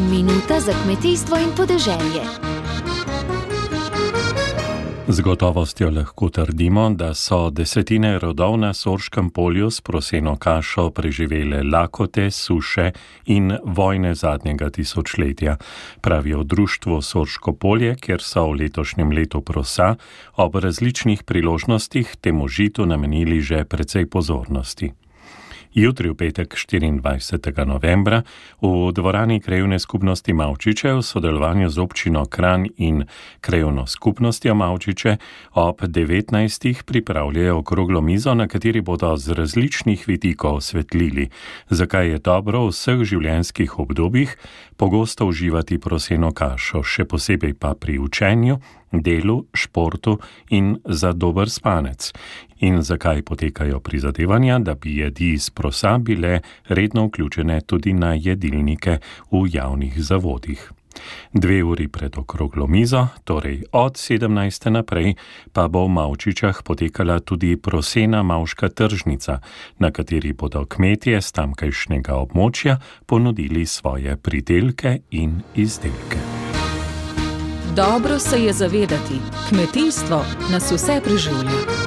Minuta za kmetijstvo in podeželje. Z gotovostjo lahko trdimo, da so desetine rodov na Sorškem polju s proseno kašo preživele lakote, suše in vojne zadnjega tisočletja, pravijo Društvo Sorško polje, kjer so v letošnjem letu prosa ob različnih priložnostih temu žitu namenili že precej pozornosti. Jutri, v petek 24. novembra, v dvorani krajovne skupnosti Mavčiče v sodelovanju z občino Kran in krajovno skupnostjo Mavčiče ob 19. pripravljajo okroglo mizo, na kateri bodo z različnih vidikov osvetlili, zakaj je dobro v vseh življenjskih obdobjih pogosto uživati proseno kašo, še posebej pa pri učenju delu, športu in za dober spanec. In zakaj potekajo prizadevanja, da bi jedi iz prosa bile redno vključene tudi na jedilnike v javnih zavodih. Dve uri pred okroglo mizo, torej od 17. naprej, pa bo v Mavčičah potekala tudi prosena Mavška tržnica, na kateri bodo kmetje z tamkajšnjega območja ponudili svoje pridelke in izdelke. Dobro se je zavedati, kmetijstvo nas vse preživlja.